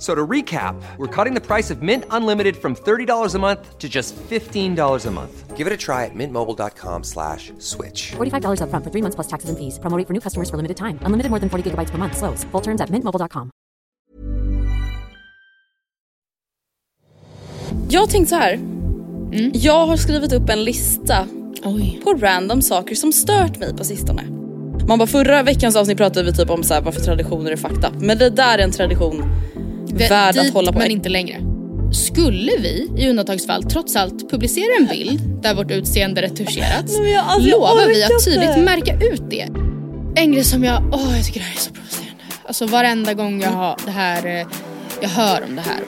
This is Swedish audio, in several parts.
So to recap, we're cutting the price of Mint Unlimited from $30 a month to just $15 a month. Give it a try at mintmobile.com slash switch. $45 upfront for three months plus taxes and fees. Promo rate for new customers for limited time. Unlimited more than 40 gigabytes per month. Slows. Full terms at mintmobile.com. Jag har tänkt så här. Jag har skrivit upp en lista Oj. på random saker som stört mig på sistone. Man bara förra veckans avsnitt pratade vi typ om så här, varför traditioner är fucked up. Men det där är en tradition värd att Dit, hålla på. men inte längre. Skulle vi i undantagsfall trots allt publicera en bild där vårt utseende retuscherats alltså, lovar vi att tydligt märka ut det. En grej som jag, åh jag tycker det här är så provocerande. Alltså varenda gång jag har det här, eh, jag hör om det här.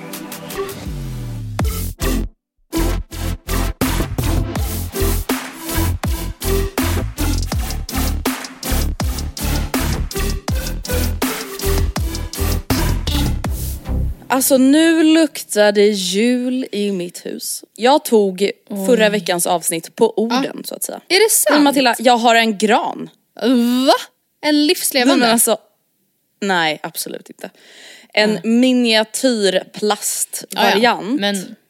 Alltså nu luktar det jul i mitt hus. Jag tog förra veckans avsnitt på orden så att säga. Är det sant? Men Matilda, jag har en gran. Va? En livslevande? men alltså, nej absolut inte. En miniatyrplastvariant Ja, ja,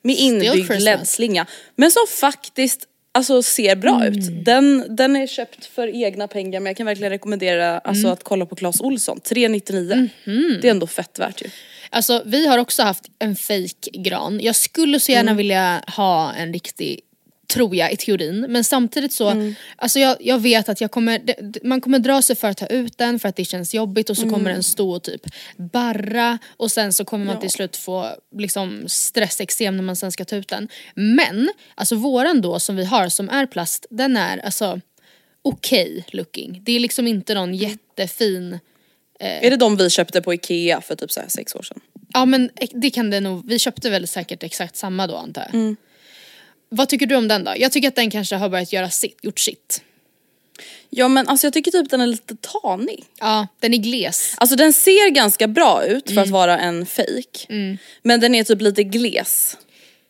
med inbyggd. LED-slinga. Men som faktiskt alltså, ser bra Mm. ut. Den, den är köpt för egna pengar men jag kan verkligen rekommendera alltså, Mm. att kolla på Clas Olsson. 399. Mhm. Det är ändå fett värt ju. Alltså vi har också haft en fake gran. Jag skulle så gärna vilja ha en riktig tror jag i teorin. Men samtidigt så, alltså jag, jag vet att jag kommer, det- man kommer dra sig för att ta ut den för att det känns jobbigt och så kommer den stå och typ barra och sen så kommer man till slut få liksom stressexem när man sen ska ta ut den. Men, alltså våran då som vi har som är plast, den är alltså okej looking. Det är liksom inte någon jättefin Är det de vi köpte på Ikea för typ så här sex år sedan? Ja men det kan det nog, vi köpte väl säkert exakt samma då antar jag. Vad tycker du om den då? Jag tycker att den kanske har börjat göra sitt, gjort sitt. Ja men alltså jag tycker typ den är lite tanig. Ja, den är gles. Alltså den ser ganska bra ut för att vara en fake. Men den är typ lite gles.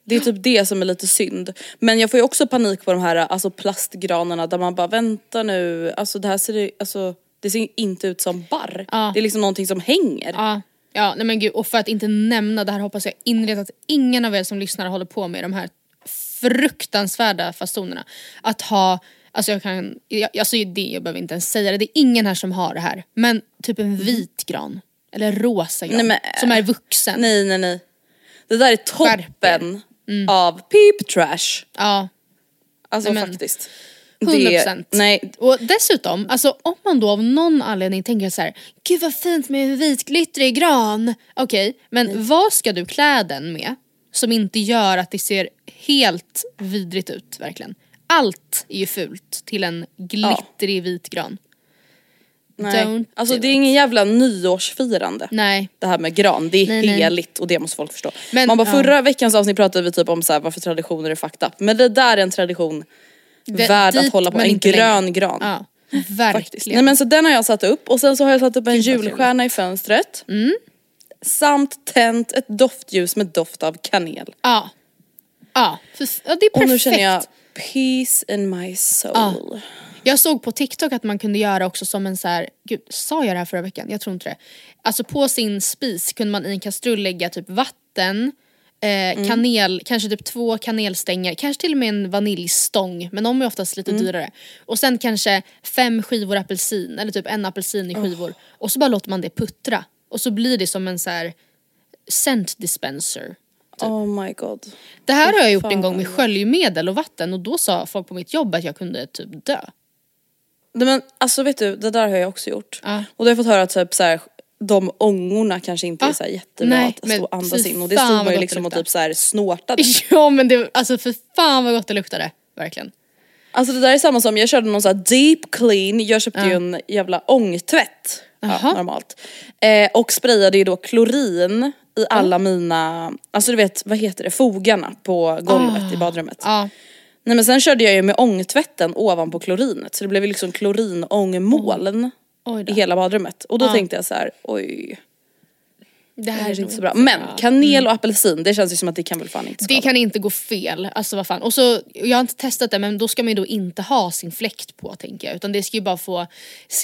Det är typ det som är lite synd. Men jag får ju också panik på de här alltså plastgranarna där man bara vänta nu, alltså det här ser ju- alltså det ser inte ut som barr. Ja. Det är liksom någonting som hänger. Ja, ja nej men gud och för att inte nämna det här hoppas jag innerligt att ingen av er som lyssnar håller på med de här fruktansvärda fasonerna. Att ha, alltså jag kan, jag, alltså det, jag behöver inte ens säga det, det är ingen här som har det här. Men typ en vit gran. Eller rosa gran. Nej, men- som är vuxen. Nej nej nej. Det där är toppen av peep trash. Ja. Alltså Nej, men- faktiskt. 100%. Det, nej, Och dessutom, alltså om man då av någon anledning tänker så här, gud vad fint med en vitglittrig gran. Okej, men vad ska du klä den med som inte gör att det ser helt vidrigt ut verkligen? Allt är ju fult till en glittrig vit gran. nej. Don't Alltså det är ingen jävla nyårsfirande. Nej. det här med gran, det är Nej, nej. heligt och det måste folk förstå. Men, Man bara ja. förra veckans avsnitt pratade vi typ om så här, varför traditioner är fucked up. Men det där är en tradition Värd att dit, hålla på, en grön längre. gran. Ja, Faktiskt. verkligen. Nej men så den har jag satt upp och sen så har jag satt upp en julstjärna i fönstret. Mm. Samt tänt ett doftljus med doft av kanel. Ja. Ja, för, ja, det är perfekt. Och nu känner jag peace in my soul. Jag såg på TikTok att man kunde göra också som en så här, gud sa jag det här förra veckan? Jag tror inte det. Alltså på sin spis kunde man i en kastrull lägga typ vatten, eh, kanel, kanske typ två kanelstänger, kanske till och med en vaniljstång men de är oftast lite dyrare. Och sen kanske fem skivor apelsin eller typ en apelsin i skivor. Och så bara låter man det puttra. Och så blir det som en så här scent dispenser. Oh my god. Det här har jag gjort fan en gång med sköljmedel och vatten och då sa folk på mitt jobb att jag kunde typ dö. Nej, men alltså vet du, det där har jag också gjort. Ja. Och då har jag fått höra att typ, så här, de ångorna kanske inte är Ja. så jättebra Nej, att stå och andas in. Och det stod man ju liksom och typ så här snortade. Ja men det, alltså för fan vad gott det luktade. Verkligen. Alltså det där är samma som, jag körde någon så här deep clean, jag köpte Ja. ju en jävla ångtvätt. ja, normalt. Eh, och sprayade ju då klorin i alla mina, alltså du vet vad heter det, fogarna på golvet i badrummet. Ja. Nej men sen körde jag ju med ångtvätten ovanpå klorinet så det blev ju liksom klorinångmoln. I hela badrummet. Och då Ja. tänkte jag så här: oj Det det här här är inte så bra. Men kanel och apelsin det känns ju som att det kan väl fan inte skada. Det kan inte gå fel. Alltså vad fan. Och så, jag har inte testat det men då ska man ju då inte ha sin fläkt på tänker jag. Utan det ska ju bara få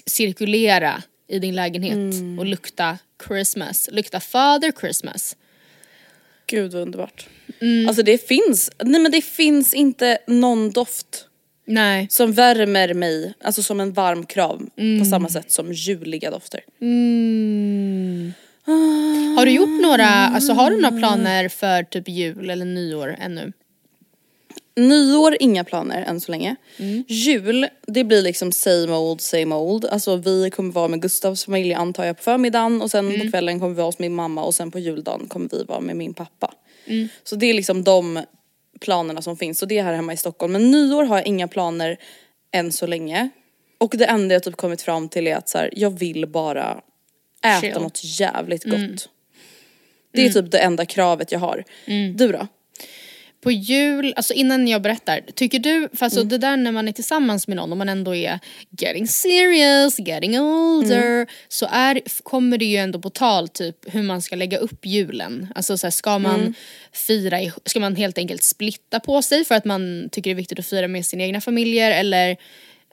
cirkulera i din lägenhet Mm. och lukta Christmas. Lukta Father Christmas. Gud vad underbart. Mm. Alltså det finns, nej men det finns inte någon doft Nej. som värmer mig, alltså som en varm kram Mm. på samma sätt som juliga dofter. Har du gjort några, alltså har du några planer för typ jul eller nyår ännu? Nyår, inga planer än så länge. Mm. Jul, det blir liksom same old, same old. Alltså vi kommer vara med Gustavs familj antar jag på förmiddagen och sen Mm. på kvällen kommer vi vara hos min mamma och sen på juldagen kommer vi vara med min pappa. Mm. Så det är liksom de planerna som finns och det är här hemma i Stockholm. Men nyår har jag inga planer än så länge. Och det enda jag typ kommit fram till är att så här, jag vill bara äta Chill. något jävligt gott. Mm. Det är typ det enda kravet jag har. Du då? På jul, alltså innan jag berättar, tycker du, för alltså det där när man är tillsammans med någon och man ändå är getting serious, getting older, så är, kommer det ju ändå på tal typ hur man ska lägga upp julen. Alltså så här, ska man fira, i- ska man helt enkelt splitta på sig för att man tycker det är viktigt att fira med sina egna familjer eller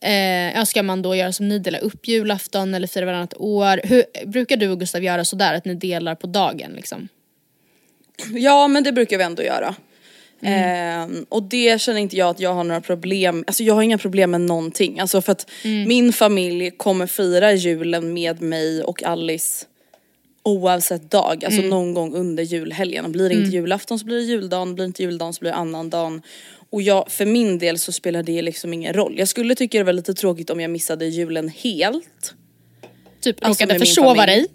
Eh, ja, ska man då göra som ni, dela upp julafton eller fira varannat år? Hur, brukar du och Gustav göra sådär att ni delar på dagen liksom? Ja men det brukar vi ändå göra. Ehm, och det känner inte jag att jag har några problem, alltså jag har inga problem med någonting. Alltså för att min familj kommer fira julen med mig och Alice oavsett dag, alltså någon gång under julhelgen. Och Blir det inte julafton så blir det juldagen, blir det inte juldagen så blir det annandagen. Och jag, för min del så spelar det liksom ingen roll. Jag skulle tycka det var lite tråkigt om jag missade julen helt. Typ Alltså råkade försova dig?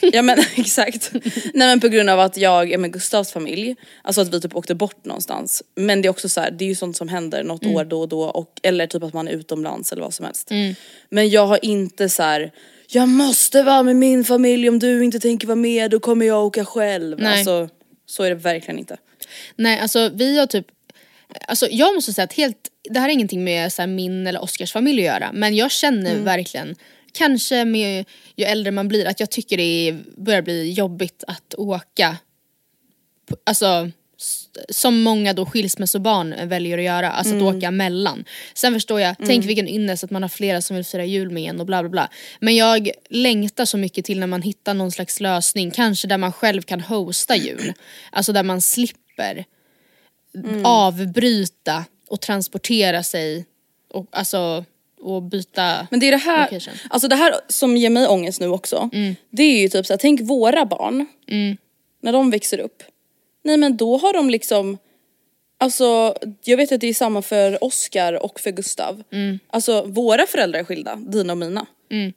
Ja men exakt. Nej men på grund av att jag är med Gustavs familj, alltså att vi typ åkte bort någonstans. Men det är också så här, det är ju sånt som händer något Mm. år då och då och, eller typ att man är utomlands eller vad som helst. Men jag har inte så här. jag måste vara med min familj om du inte tänker vara med då kommer jag åka själv. Nej. Alltså så är det verkligen inte. Nej alltså vi har typ, alltså jag måste säga att helt, det här är ingenting med så här, min eller Oskars familj att göra men jag känner Mm. verkligen, kanske med ju äldre man blir, att jag tycker det börjar bli jobbigt att åka, alltså som många då skilsmässobarn väljer att göra, alltså Mm. att åka mellan. Sen förstår jag, tänk vilken ynnest att man har flera som vill fira jul med en och bla bla bla. Men jag längtar så mycket till när man hittar någon slags lösning, kanske där man själv kan hosta jul. Alltså där man slipper avbryta och transportera sig och, alltså, och byta Men det är det här, location. alltså det här som ger mig ångest nu också. Det är ju typ så här, tänk våra barn. När de växer upp. Nej men då har de liksom, alltså jag vet att det är samma för Oscar och för Gustav. Alltså våra föräldrar är skilda, dina och mina.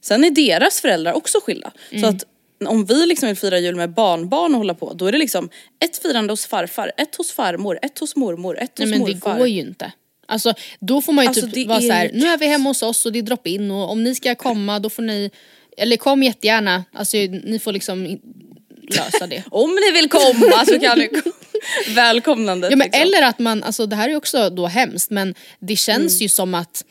Sen är deras föräldrar också skilda. Så att om vi liksom vill fira jul med barnbarn och hålla på, då är det liksom ett firande hos farfar, ett hos farmor, ett hos mormor, ett Nej hos men det morfar. går ju inte. Alltså då får man ju Alltså, typ vara är så här, ju nu är vi hemma hos oss och det är drop-in och om ni ska komma då får ni, eller kom jättegärna, alltså ni får liksom lösa det. Om ni vill komma så kan ni komma. Välkomnandet Ja, men liksom. Eller att man, alltså det här är också då hemskt men det känns Mm. ju som att,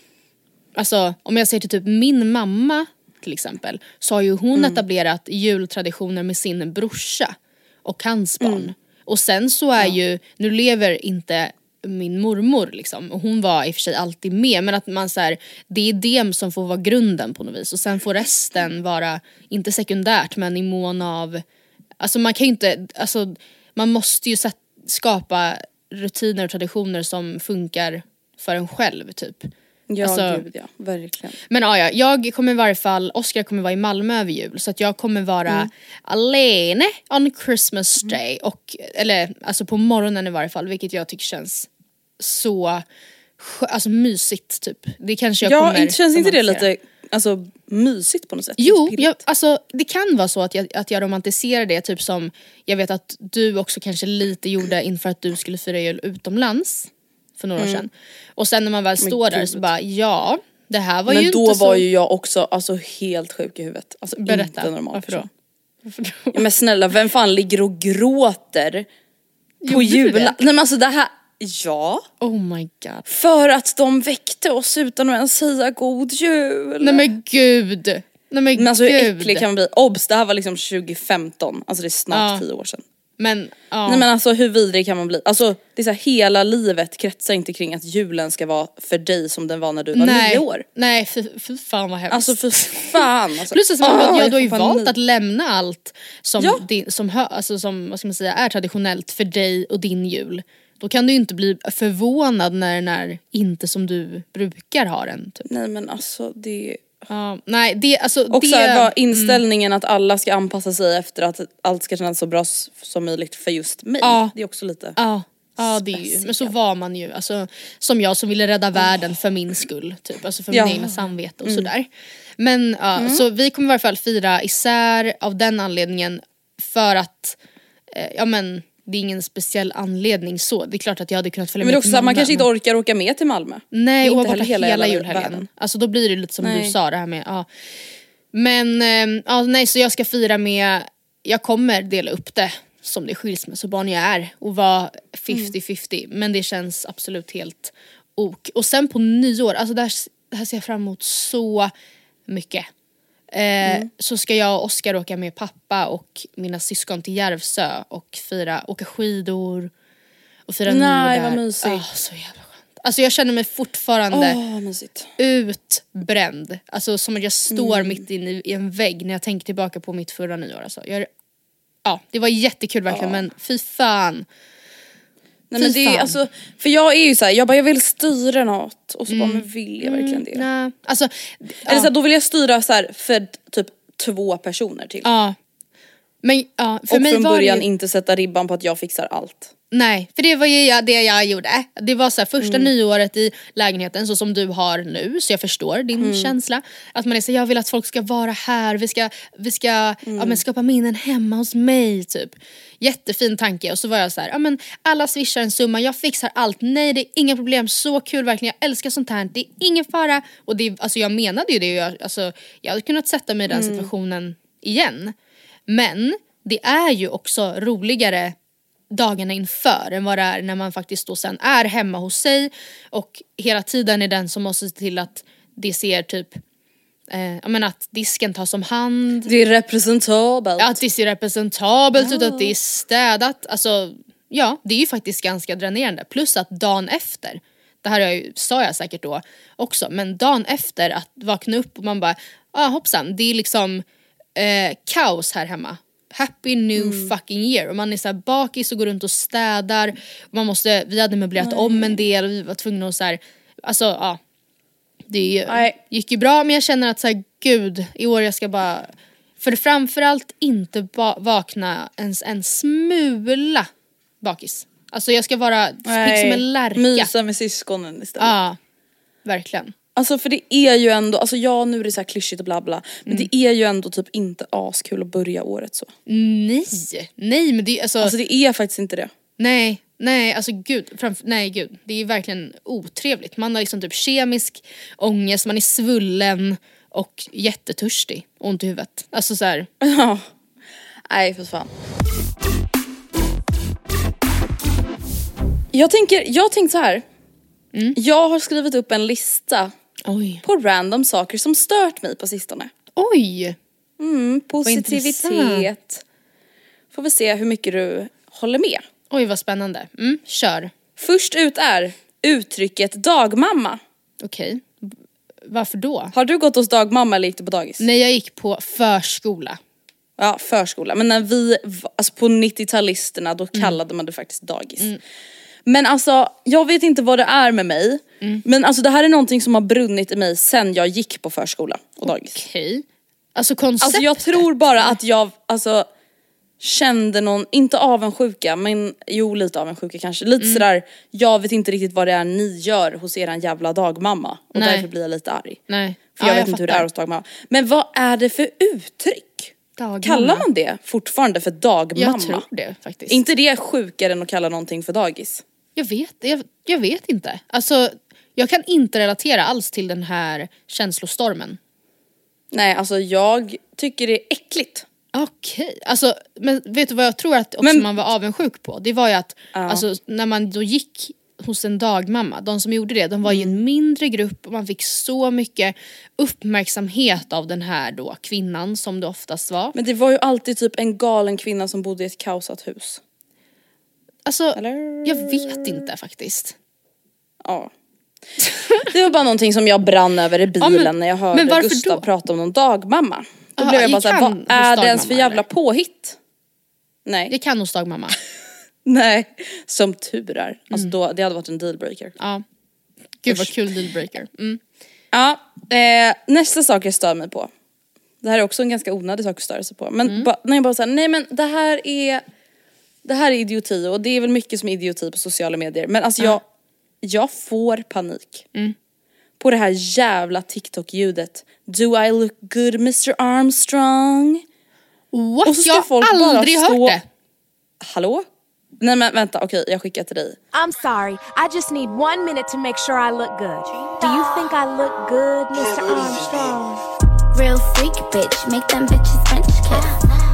alltså om jag säger till typ min mamma till exempel, så har ju hon Mm. etablerat jultraditioner med sin brorsa och hans barn. Mm. Och sen så är ju, nu lever inte min mormor liksom och hon var i och för sig alltid med men att man så här, det är det som får vara grunden på något vis och sen får resten vara, inte sekundärt men i mån av, alltså man kan ju inte, alltså man måste ju sätt, skapa rutiner och traditioner som funkar för en själv typ. Ja Alltså- gud ja, verkligen. Men ja, ja, jag kommer i varje fall, Oscar kommer vara i Malmö över jul så att jag kommer vara Mm. alene on Christmas day och, eller alltså på morgonen i varje fall vilket jag tycker känns så alltså mysigt typ. Det kanske jag Ja, kommer känns inte det lite alltså, mysigt på något sätt? Jo, Pirrigt. jag, alltså, det kan vara så att jag, att jag romantiserar det, typ som jag vet att du också kanske lite gjorde inför att du skulle fira jul utomlands för några år sedan. Och sen när man väl står där så bara, ja, Det här var Men ju då inte var så... ju jag också alltså helt sjuk i huvudet. Alltså Berätta, inte normal varför då? person. Varför då? Ja, men snälla vem fan ligger och gråter på det? Nej men alltså det här, ja. Oh my god. För att de väckte oss utan att ens säga god jul. Nej men gud. Nej men, men alltså hur gud. äcklig kan man bli? Obs, det här var liksom 2015, alltså det är snart Ja. tio år sedan. Men, ja. Nej men alltså hur vidrig kan man bli? Alltså det är så här, hela livet kretsar inte kring att julen ska vara för dig som den var när du var Nej. nio år. Nej fy, fy fan vad hemskt. Alltså för fan alltså. Plus att man, Ah, ja, du har ju valt panik. att lämna allt som, Ja. din, som, hö, alltså som vad ska man säga, är traditionellt för dig och din jul. Då kan du ju inte bli förvånad när den är inte som du brukar ha den. Typ. Nej men alltså det Ja, nej det, alltså Och det... så här, var inställningen att alla ska anpassa sig efter att allt ska kännas så bra som möjligt för just mig. Ja. Det är också lite... Ja, ja det är ju, men så var man ju. Alltså, som jag som ville rädda världen för min skull. Typ. Alltså för Ja. min egna samvete och sådär. Men ja, så vi kommer i alla fall fira isär av den anledningen för att, eh, ja men det är ingen speciell anledning så. Det är klart att jag hade kunnat följa Men med också till så här, man Malmö, kanske inte orkar åka med till Malmö. Nej, och vara borta hela, hela julhelgen. Alltså då blir det lite som du Nej. sa det här med, ja. Men, ehm, ja nej så jag ska fira med, jag kommer dela upp det som det skilsmässobarn jag är och vara 50-50 men det känns absolut helt ok. Och sen på nyår, alltså det här, det här ser jag fram emot så mycket. Eh, Så ska jag och Oskar åka med pappa och mina syskon till Järvsö och fira, åka skidor och fira Nej, nyår vad där. mysigt. Ah, så jävla skönt. Alltså jag känner mig fortfarande mysigt. utbränd. Alltså som att jag står Mm. mitt inne i, i en vägg när jag tänker tillbaka på mitt förra nyår. Alltså. Jag, ja, det var jättekul verkligen men fy fan. Nej, men det är, alltså, för jag är ju såhär, jag bara jag vill styra något och så bara men vill jag verkligen det? Nej, alltså, Eller ja, så här, då vill jag styra så här för typ två personer till. ja. Men ja, för och mig från var början det inte sätta ribban på att jag fixar allt. Nej, för det var ju det jag gjorde. Det var så här, första Mm. nyåret i lägenheten så som du har nu, så jag förstår din Mm. känsla. Att man är så jag vill att folk ska vara här, vi ska, vi ska ja, Mm. men skapa minnen hemma hos mig. Typ. Jättefin tanke och så var jag så här, ja, men alla swishar en summa, jag fixar allt. Nej det är inga problem, så kul verkligen, jag älskar sånt här, det är ingen fara. Och det, alltså, jag menade ju det, jag, alltså, jag hade kunnat sätta mig i den situationen igen. Men det är ju också roligare dagarna inför än vad det är när man faktiskt då sen är hemma hos sig och hela tiden är den som måste se till att det ser typ eh, menar att disken tas om hand, Det är representabelt. att det ser representabelt ut, att det är städat. Alltså ja, det är ju faktiskt ganska dränerande. Plus att dagen efter, det här jag ju, sa jag säkert då också, men dagen efter att vakna upp och man bara, ah hoppsan, det är liksom eh, kaos här hemma. Happy new fucking year. Och man är så här bakis och går runt och städar. Man måste, vi hade möblerat om en del och vi var tvungna att så här, alltså ja. Det ju- gick ju bra men jag känner att så här, gud, i år jag ska bara för framförallt inte vakna ens en smula bakis. Alltså jag ska vara pigg som en lärka. Mysa med syskonen istället. Ja, verkligen. Alltså för det är ju ändå, alltså ja nu är det så här klyschigt och bla bla. Men Mm. det är ju ändå typ inte askul att börja året så. Nej, nej men det är alltså, Alltså det är faktiskt inte det. nej, nej alltså gud, framför, nej gud. Det är verkligen otrevligt. Man har liksom typ kemisk ångest, man är svullen och jättetörstig, ont i huvudet. Alltså så här, Ja. Nej för fan. Jag tänker, jag tänkte så här. Mm. Jag har skrivit upp en lista oj. på random saker som stört mig på sistone. Oj! Mm, positivitet. Får vi se hur mycket du håller med. Oj vad spännande. Mm, kör. Först ut är uttrycket dagmamma. Okej. Varför då? Har du gått hos dagmamma eller gick du på dagis? Nej jag gick på förskola. Ja, förskola. Men när vi, var- alltså på 90-talisterna då Mm. kallade man det faktiskt dagis. Men alltså, jag vet inte vad det är med mig. Mm. Men alltså det här är någonting som har brunnit i mig sen jag gick på förskola och dagis. Okej. Alltså konceptet. Alltså jag tror bara att jag, alltså kände någon, inte avundsjuka men jo lite avundsjuka kanske. Lite Mm. sådär, jag vet inte riktigt vad det är ni gör hos eran jävla dagmamma. Och Nej. därför blir jag lite arg. Nej. För jag Ja, vet inte hur det fattar. är hos dagmamma. Men vad är det för uttryck? Dagmamma. Kallar man det fortfarande för dagmamma? Jag tror det faktiskt. Är inte det sjukare än att kalla någonting för dagis? Jag vet, jag, jag vet inte. Alltså, Jag kan inte relatera alls till den här känslostormen. Nej alltså jag tycker det är äckligt. Okej, alltså men vet du vad jag tror att också Men- man var avundsjuk på? Det var ju att alltså, när man då gick hos en dagmamma, de som gjorde det, de var i Mm. en mindre grupp och man fick så mycket uppmärksamhet av den här då kvinnan som det oftast var. Men det var ju alltid typ en galen kvinna som bodde i ett kaosat hus. Alltså, Eller? jag vet inte faktiskt. Ja. Det var bara någonting som jag brann över i bilen men- när jag hörde Gustav då? prata om någon dagmamma. Då Aha, blev jag bara såhär, vad är det ens för jävla eller? påhitt? Nej, Jag kan hos dagmamma. nej, som tur är. Alltså Mm. då, det hade varit en dealbreaker. Ja. Gud vad kul dealbreaker. Mm. Ja, eh, nästa sak jag stör mig på. Det här är också en ganska onödig sak att störa sig på. Men Mm. ba, när jag bara säger nej men det här är det här är idioti och det är väl mycket som är idioti på sociala medier. Men alltså jag, jag får panik. Mm. På det här jävla TikTok-ljudet. Do I look good Mr Armstrong? What? Och så ska jag har folk bara aldrig stå- hört det. Hallå? Nej men vänta, okej jag skickar till dig. I'm sorry. I just need one minute to make sure I look good. Do you think I look good, Mr. Armstrong? Real freak bitch, make them bitches French kiss.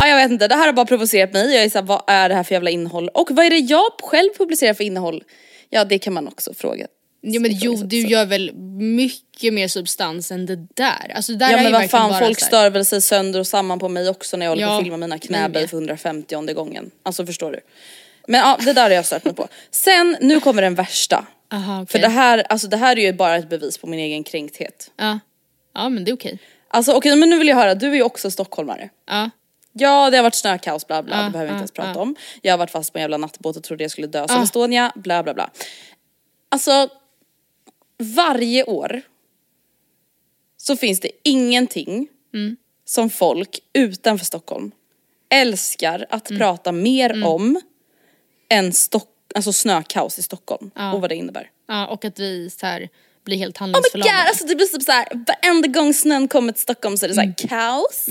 Ja jag vet inte, det här har bara provocerat mig. Jag är såhär, vad är det här för jävla innehåll? Och vad är det jag själv publicerar för innehåll? Ja det kan man också fråga. Jo men jo du gör väl mycket mer substans än det där. Alltså det där Ja är men vad fan, folk stör väl sig sönder och samman på mig också när jag håller på Ja, att filma mina knäböj för 150 gången. Alltså förstår du? Men ja, det där har jag stört mig på. Sen, nu kommer den värsta. Aha, okej. För det här, alltså det här är ju bara ett bevis på min egen kränkthet. Ja. ja men det är okej. Alltså okej men nu vill jag höra, du är ju också stockholmare. Ja. Ja det har varit snökaos bla bla, Ja, det behöver vi inte ens prata ja. om. Jag har varit fast på en jävla nattbåt och trodde jag skulle dö som Ja. Estonia, bla bla bla. Alltså, varje år så finns det ingenting Mm. som folk utanför Stockholm älskar att Mm. prata mer om än Stock alltså snökaos i Stockholm och vad det innebär. ja och att vi så här blir helt Oh my god, alltså det blir typ såhär, varenda gång snön kommer till Stockholm så är det såhär kaos.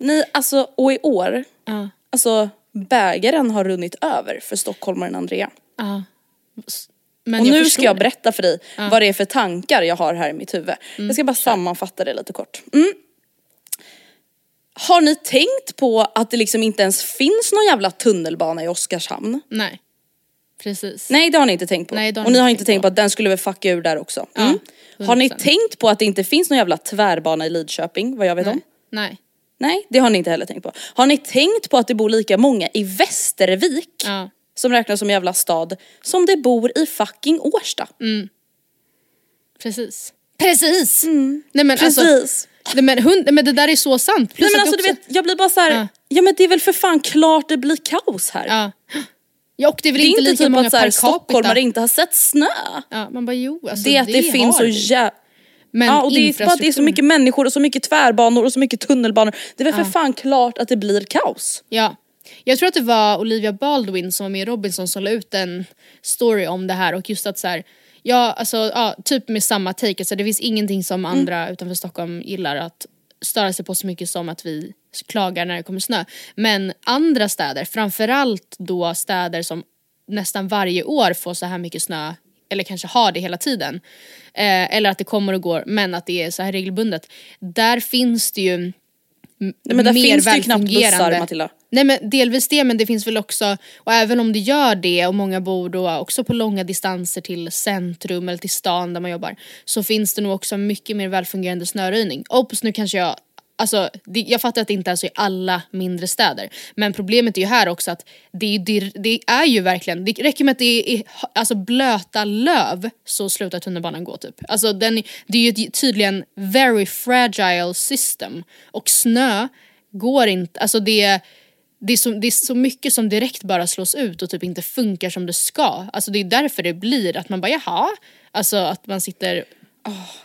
Nej alltså, och i år, Ja. alltså bägaren har runnit över för stockholmaren Andrea. S- Men och nu ska jag berätta för dig vad det är för tankar jag har här i mitt huvud. jag ska bara sammanfatta det lite kort. Mm. Har ni tänkt på att det liksom inte ens finns någon jävla tunnelbana i Oskarshamn? Nej. Precis. Nej det har ni inte tänkt på. Nej, det har och ni har inte tänkt tänkt på att den skulle väl fucka ur där också. Ja, Mm. Har ni 100%. tänkt på att det inte finns någon jävla tvärbana i Lidköping vad jag vet om? Nej. Nej det har ni inte heller tänkt på. Har ni tänkt på att det bor lika många i Västervik Ja. som räknas som jävla stad som det bor i fucking Årsta? Precis. Precis! Nej men alltså. Precis. Nej, men, hund, men det där är så sant. Plus Nej men alltså det du också, vet, jag blir bara så här. Ja. Ja. men det är väl för fan klart det blir kaos här. Ja. Ja och det är väl Det är inte inte lika typ många att per capita. stockholmare inte har sett snö. Ja, man bara jo alltså det är att det, finns så har vi. jä... Men Ja och det är bara att det är så mycket människor och så mycket tvärbanor och så mycket tunnelbanor. Det är väl för fan klart att det blir kaos. Ja. Jag tror att det var Olivia Baldwin som var med i Robinson som la ut en story om det här och just att så här, ja alltså ja, typ med samma take, alltså det finns ingenting som Mm. andra utanför Stockholm gillar att störa sig på så mycket som att vi klagar när det kommer snö. Men andra städer, framförallt då städer som nästan varje år får så här mycket snö eller kanske har det hela tiden. Eh, eller att det kommer och går men att det är så här regelbundet. Där finns det ju Nej, men där mer finns det ju knappt bussar Matilda. Nej men delvis det men det finns väl också, och även om det gör det och många bor då också på långa distanser till centrum eller till stan där man jobbar så finns det nog också mycket mer välfungerande snöröjning. Ops nu kanske jag Alltså, det, jag fattar att det inte är så i alla mindre städer. Men problemet är ju här också att det, är ju det är ju verkligen, det räcker med att det är alltså, blöta löv så slutar tunnelbanan gå typ. Alltså den, det är ju ett tydligen very fragile system. Och snö går inte, alltså det det är, så, det är så mycket som direkt bara slås ut och typ inte funkar som det ska. Alltså det är därför det blir att man bara jaha, alltså att man sitter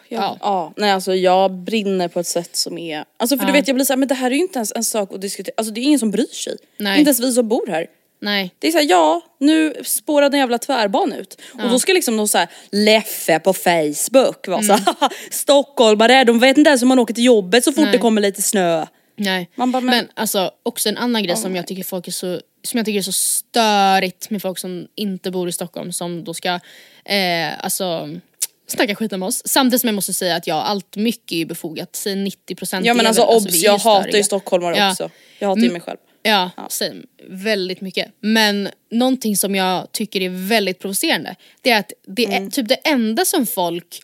Ja. ja. Nej alltså jag brinner på ett sätt som är, alltså för du vet jag blir såhär men det här är ju inte ens en sak att diskutera, alltså det är ingen som bryr sig. Nej. Inte ens vi som bor här. Nej. Det är såhär, ja nu spårade en jävla tvärbana ut. Och då ska liksom någon såhär Leffe på Facebook vara Mm. såhär, stockholmare de vet inte ens hur man åker till jobbet så fort Nej. det kommer lite snö. Nej. Bara, men... men- alltså också en annan grej som jag tycker folk är så som jag tycker är så störigt med folk som inte bor i Stockholm som då ska eh, alltså snacka skit om oss. Samtidigt som jag måste säga att ja, allt mycket är befogat. Säg 90% Ja men alltså väl- obs, är jag hatar störiga. ju stockholmare Ja. också. Jag hatar ju Mm. mig själv. Ja, same. väldigt mycket. Men någonting som jag tycker är väldigt provocerande det är att det är Mm. typ det enda som folk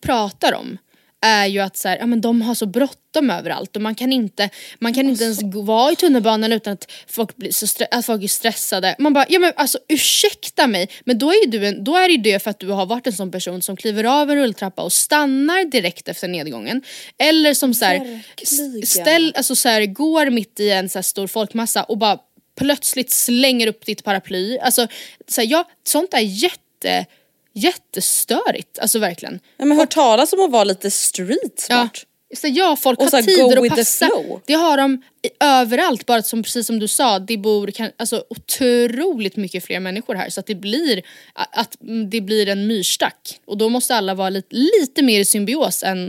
pratar om är ju att så här, ja, men de har så bråttom överallt och man kan inte, man kan inte ens vara i tunnelbanan utan att folk, blir så att folk är stressade. Man bara, ja men alltså ursäkta mig, men då är, du en, då är det ju det för att du har varit en sån person som kliver av en rulltrappa och stannar direkt efter nedgången. Eller som så här, ställ, alltså så här, går mitt i en så stor folkmassa och bara plötsligt slänger upp ditt paraply. Alltså, så här, ja, sånt är jätte, jättestörigt. Alltså verkligen. Nej, men hört talas om att vara lite street Ja. smart. Så ja, folk Och har tider att passa. Det har de överallt, bara som, precis som du sa, det bor kan, alltså, otroligt mycket fler människor här så att det blir, att mm, det blir en myrstack. Och då måste alla vara lite, lite mer i symbios än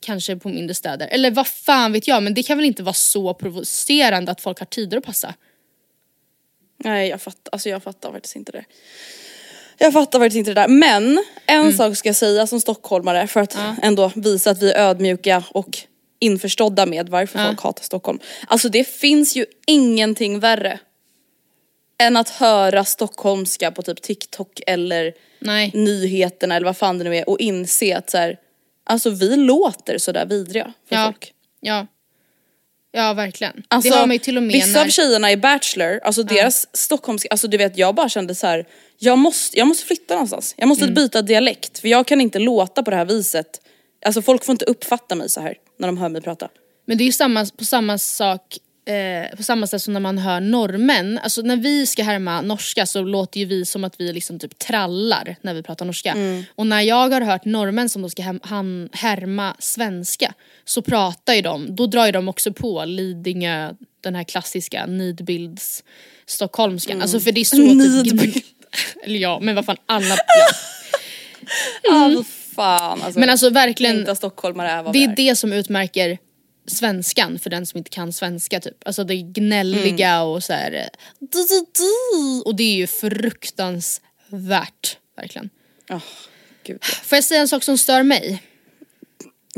kanske på mindre städer. Eller vad fan vet jag, men det kan väl inte vara så provocerande att folk har tider att passa. Nej jag fattar, alltså jag fattar faktiskt inte det. Jag fattar faktiskt inte det där. Men en Mm. sak ska jag säga som stockholmare för att ändå visa att vi är ödmjuka och införstådda med varför folk hatar Stockholm. Alltså det finns ju ingenting värre än att höra stockholmska på typ TikTok eller Nej. nyheterna eller vad fan det nu är och inse att så här, alltså vi låter sådär vidriga för Ja. folk. Ja. Ja, verkligen. Alltså, det har man ju till och med vissa när... av tjejerna i Bachelor, alltså deras stockholmska, alltså du vet jag bara kände så här. Jag måste, jag måste flytta någonstans. Jag Mm. måste byta dialekt för jag kan inte låta på det här viset. Alltså folk får inte uppfatta mig så här när de hör mig prata. Men det är ju samma, på samma sak eh, på samma sätt som när man hör norrmän. Alltså när vi ska härma norska så låter ju vi som att vi liksom typ trallar när vi pratar norska. Mm. Och när jag har hört norrmän som då ska han, härma svenska så pratar ju de, då drar ju de också på Lidingö, den här klassiska nidbilds stockholmskan. Alltså för det är så typ... Nidbild. Eller ja, men vad fan alla... Ja. Mm. fan alltså. Men alltså verkligen, det är. det som utmärker svenskan för den som inte kan svenska typ. Alltså det gnälliga Mm. och så här. du, du, du. Och det är ju fruktansvärt, verkligen. Åh, gud. Får jag säga en sak som stör mig?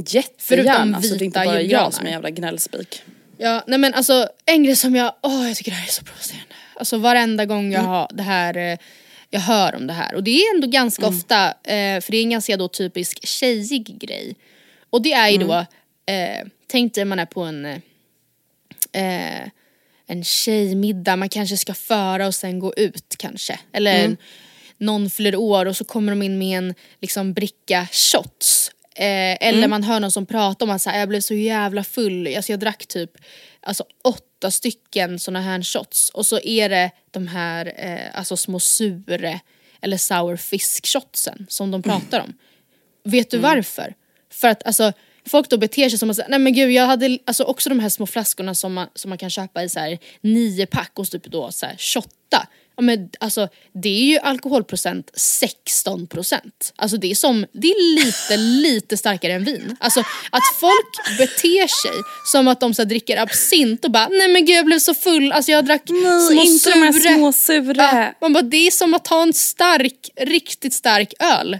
Jättegärna, Förutom alltså, det är inte bara julgranar. jag som är en jävla gnällspik. Ja, nej men alltså en grej som jag, åh jag tycker det här är så provocerande. Alltså varenda gång Mm. jag har det här, eh, jag hör om det här. Och det är ändå ganska Mm. ofta, eh, för det är en ganska då typisk tjejig grej. Och det är ju då, Mm. eh, tänk dig man är på en, eh, en tjejmiddag, man kanske ska föra och sen gå ut kanske. Eller Mm. en, någon fyller år och så kommer de in med en liksom, bricka shots. Eh, eller Mm. man hör någon som pratar om att så här, jag blev så jävla full, alltså, jag drack typ alltså, åtta stycken såna här shots och så är det de här eh, alltså, små sure eller sour fisk shotsen som de pratar om. Vet du Mm. varför? För att alltså, folk då beter sig som att nej men gud jag hade alltså också de här små flaskorna som man, som man kan köpa i så här nio pack och typ då så här shotta. Ja, men alltså det är ju alkoholprocent 16 procent. Alltså det är som, det är lite lite starkare än vin. Alltså att folk beter sig som att de så här, dricker absint och bara nej men gud jag blev så full, alltså jag drack Nej, små inte de här små sura. Ja, man bara det är som att ta en stark, riktigt stark öl.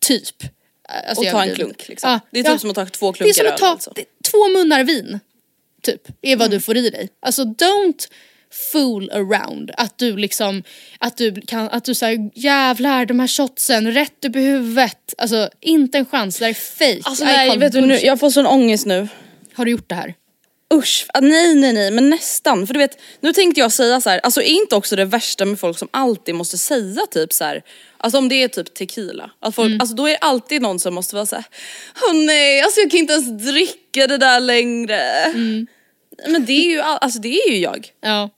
Typ. Alltså, Och ta en inte. klunk liksom. Ja, det är ja. typ som att ta två Det är klunkar som att ta alltså. det- två munnar vin. Typ, är vad du får i dig. Alltså don't fool around. Att du liksom, att du kan, att du säger jävlar de här shotsen, rätt upp i huvudet. Alltså inte en chans, det där är fake. Alltså nej vet du nu, jag får sån ångest nu. Har du gjort det här? Usch, ah, nej nej nej men nästan. För du vet, nu tänkte jag säga så här, alltså är inte också det värsta med folk som alltid måste säga typ så här, alltså om det är typ tequila, att folk, alltså då är det alltid någon som måste vara så här, åh nej alltså jag kan inte ens dricka det där längre. Men det är ju, all, alltså det är ju jag Ja.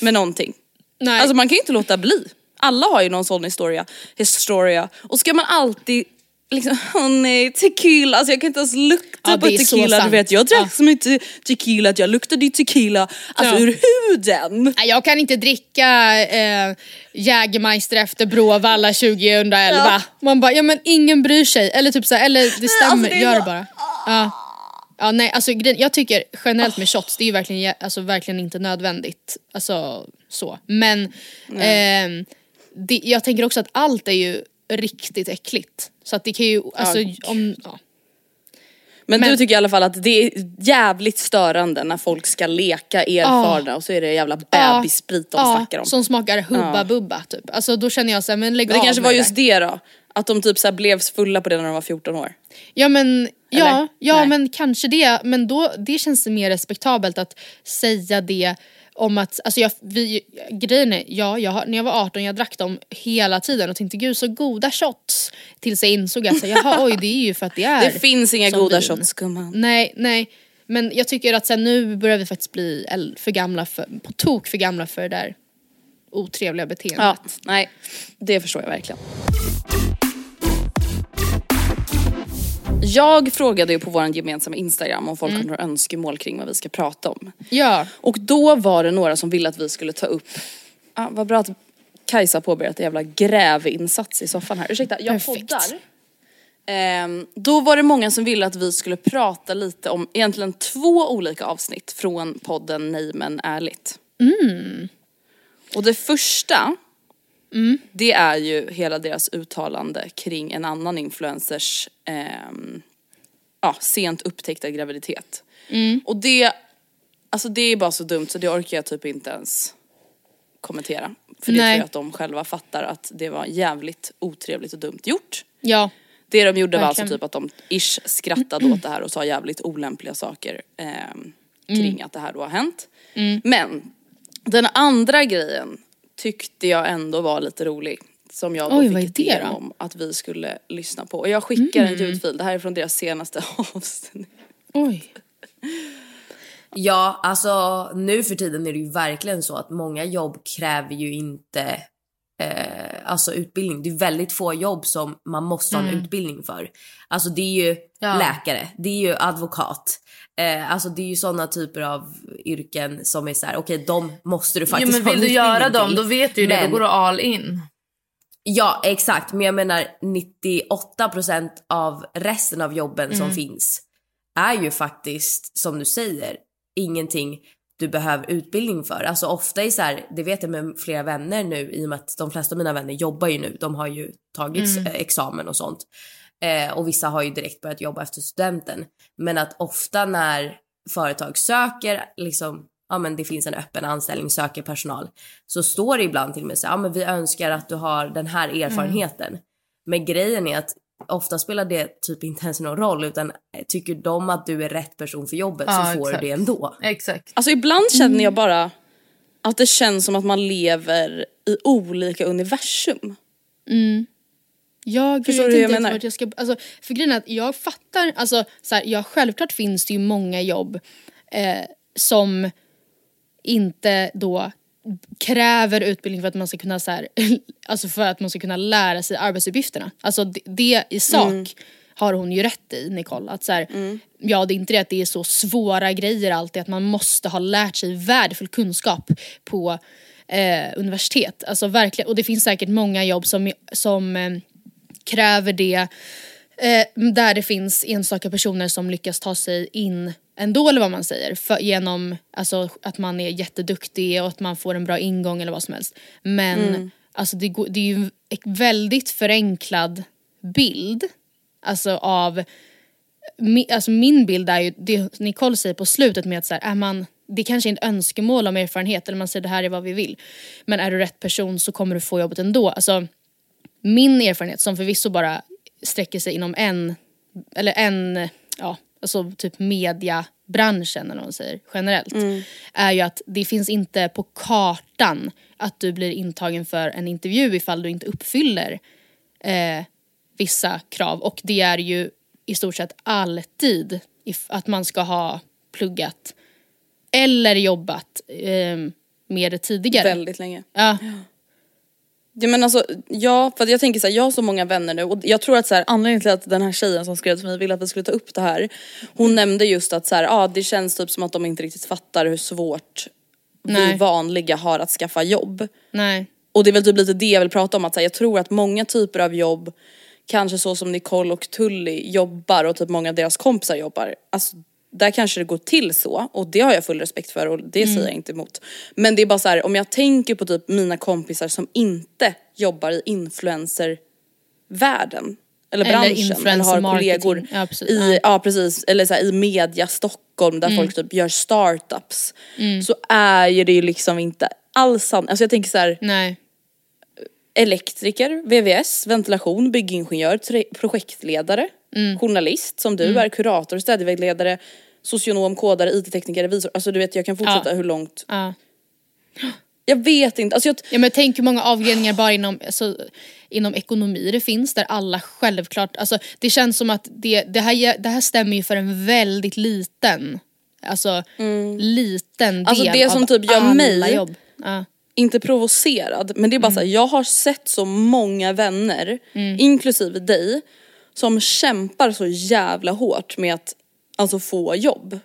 med någonting. Nej. Alltså man kan ju inte låta bli. Alla har ju någon sån historia, historia. Och ska man alltid liksom, åh nej tequila, alltså jag kan inte ens lukta Ja, på tequila. Du vet jag drack Ja. så mycket tequila att jag luktade ju tequila, alltså Ja. ur huden. Jag kan inte dricka eh, Jägermeister efter Bråvalla 2011. Ja. Man bara, ja men ingen bryr sig. Eller typ så här, eller det stämmer, alltså, det gör det bara. Ja. Ja, nej, alltså, jag tycker generellt med shots, det är ju verkligen, alltså, verkligen inte nödvändigt. Alltså så. Men ehm, det, jag tänker också att allt är ju riktigt äckligt. Så att det kan ju, alltså om, ja. Men, Men- du tycker i alla fall att det är jävligt störande när folk ska leka erfarna och så är det jävla bebissprit de snackar om. som smakar hubba bubba typ. Alltså då känner jag såhär, men lägg Men det av kanske var det just det då, att de typ så här blev fulla på det när de var 14 år. Ja men, ja, Eller? ja Nej. men kanske det. Men då, det känns mer respektabelt att säga det om att, alltså jag, vi, grejen är, ja, jag, när jag var 18 jag drack dem hela tiden och tänkte gud så goda shots. Tills jag insåg att jaha oj det är ju för att det är Det finns inga goda vin. shots gumman. Nej, nej. Men jag tycker att sen nu börjar vi faktiskt bli för gamla, för, på tok för gamla för det där otrevliga beteendet. Ja, nej det förstår jag verkligen. Jag frågade ju på vår gemensamma instagram om folk har några önskemål kring vad vi ska prata om. Ja. Och då var det några som ville att vi skulle ta upp, ah, vad bra att Kajsa påbörjat en jävla grävinsats i soffan här. Ursäkta, jag Perfekt. poddar. Ehm, då var det många som ville att vi skulle prata lite om egentligen två olika avsnitt från podden Nej men ärligt. Och det första, det är ju hela deras uttalande kring en annan influencers ehm, ja, sent upptäckta graviditet. Och det, alltså det är bara så dumt så det orkar jag typ inte ens kommentera. För det Nej. tror jag att de själva fattar att det var jävligt otrevligt och dumt gjort. Ja. Det de gjorde var Verkligen. alltså typ att de ish skrattade åt det här och sa jävligt olämpliga saker ehm, kring Mm. att det här då har hänt. Men den andra grejen tyckte jag ändå var lite rolig. Som jag då Oj, fick då? om att vi skulle lyssna på. Och jag skickar Mm. en ljudfil, det här är från deras senaste avsnitt. Oj. Ja, alltså nu för tiden är det ju verkligen så att många jobb kräver ju inte eh, alltså utbildning. Det är väldigt få jobb som man måste ha en utbildning för. Alltså det är ju Ja. läkare, det är ju advokat. Eh, alltså det är ju sådana typer av yrken som är så här: okej de måste du Jo, faktiskt men ha en vill du göra dem till. då vet du ju det, Men- då går du all in. Ja exakt, men jag menar 98% av resten av jobben som finns är ju faktiskt som du säger ingenting du behöver utbildning för. Alltså ofta är så här, det vet jag med flera vänner nu i och med att de flesta av mina vänner jobbar ju nu. De har ju tagit eh, examen och sånt. Eh, och vissa har ju direkt börjat jobba efter studenten. Men att ofta när företag söker liksom ja men det finns en öppen anställning, söker personal. Så står det ibland till och med så här, ja men vi önskar att du har den här erfarenheten. Men grejen är att ofta spelar det typ inte ens någon roll utan tycker de att du är rätt person för jobbet Ja, så får exakt. du det ändå. Exakt. Alltså ibland känner jag bara att det känns som att man lever i olika universum. Jag Förstår du hur inte jag menar? jag ska, alltså, för grejen är att jag fattar, alltså så här, ja självklart finns det ju många jobb eh, som inte då kräver utbildning för att man ska kunna så här, alltså för att man ska kunna lära sig arbetsuppgifterna. Alltså det, det i sak Mm. har hon ju rätt i Nicole. Att så här, Ja det är inte det att det är så svåra grejer alltid att man måste ha lärt sig värdefull kunskap på eh, universitet. Alltså verkligen, och det finns säkert många jobb som, som eh, kräver det eh, där det finns enstaka personer som lyckas ta sig in ändå eller vad man säger för, genom alltså, att man är jätteduktig och att man får en bra ingång eller vad som helst. Men alltså, det, det är ju en väldigt förenklad bild alltså av mi, alltså min bild är ju det Nicole säger på slutet med att så här, är man det kanske är ett önskemål om erfarenhet eller man säger det här är vad vi vill. Men är du rätt person så kommer du få jobbet ändå. Alltså, min erfarenhet som förvisso bara sträcker sig inom en, eller en, ja, alltså typ mediabranschen eller vad man säger generellt. Är ju att det finns inte på kartan att du blir intagen för en intervju ifall du inte uppfyller eh, vissa krav. Och det är ju i stort sett alltid att man ska ha pluggat eller jobbat eh, med det tidigare. Väldigt länge. Ja. Ja, men alltså, ja, för jag tänker så här, jag har så många vänner nu och jag tror att så här, anledningen till att den här tjejen som skrev till mig ville att vi skulle ta upp det här. Hon nämnde just att så här, ah, det känns typ som att de inte riktigt fattar hur svårt vi Nej. vanliga har att skaffa jobb. Nej. Och det är väl typ lite det jag vill prata om att så här, jag tror att många typer av jobb, kanske så som Nicole och Tully jobbar och typ många av deras kompisar jobbar. Alltså där kanske det går till så och det har jag full respekt för och det säger jag inte emot. Men det är bara så här, om jag tänker på typ mina kompisar som inte jobbar i influencervärlden eller branschen eller har marketing. kollegor Ja, precis. i, Ja. ja precis, eller så här, i media Stockholm där folk typ gör startups. Så är ju det ju liksom inte alls sant. Alltså jag tänker så här, Nej. elektriker, VVS, ventilation, byggingenjör, projektledare, Mm. journalist som du är, kurator, städvägledare, socionom, kodare, IT-tekniker, revisor. Alltså du vet jag kan fortsätta Ja. hur långt. Ja. Jag vet inte, alltså jag, Ja men tänk hur många avdelningar bara inom, alltså, inom ekonomi det finns där alla självklart, alltså det känns som att det, det, här, det här stämmer ju för en väldigt liten, alltså liten del Alltså, det som av typ gör alla mig- jobb. Ja. inte provocerad men det är bara så här, jag har sett så många vänner, inklusive dig, som kämpar så jävla hårt med att alltså få jobb.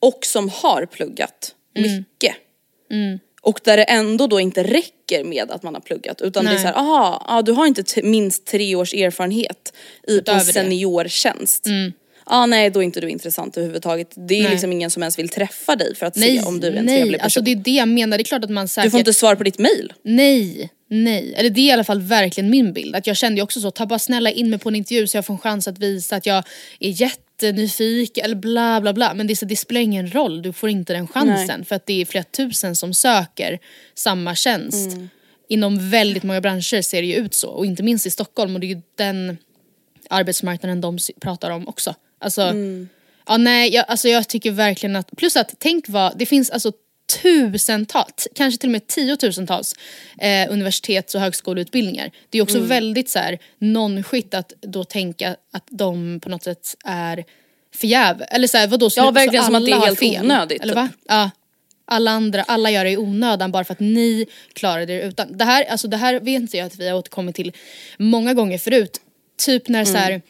Och som har pluggat mycket. Och där det ändå då inte räcker med att man har pluggat utan det är Nej. så här, aha, ja, du har inte minst tre års erfarenhet i en Utöver det. Ah, nej då är inte du intressant överhuvudtaget. Det är Nej. liksom ingen som ens vill träffa dig för att Nej, se om du är en nej, trevlig person. alltså det är det jag menar, det är klart att man säkert Du får inte svar på ditt mail. Nej, nej. Eller det är i alla fall verkligen min bild. Att jag kände ju också så, ta bara snälla in mig på en intervju så jag får en chans att visa att jag är jättenyfiken eller bla bla bla. Men det, är så, det spelar ingen roll, du får inte den chansen. För att det är flera tusen som söker samma tjänst. Mm. Inom väldigt många branscher ser det ju ut så. Och inte minst i Stockholm och det är ju den arbetsmarknaden de pratar om också. Alltså, Mm. ja nej, jag, alltså jag tycker verkligen att, plus att tänk vad, det finns alltså tusentals, kanske till och med tiotusentals eh, universitets och högskoleutbildningar. Det är också Mm. väldigt så här non-skit att då tänka att de på något sätt är förjäv eller så här, vadå, så, Ja, verkligen så som att det är helt fel, onödigt, Eller typ. va? Ja. Alla andra, alla gör det i onödan bara för att ni klarade det utan. Det här, alltså det här vet jag att vi har återkommit till många gånger förut. Typ när så här,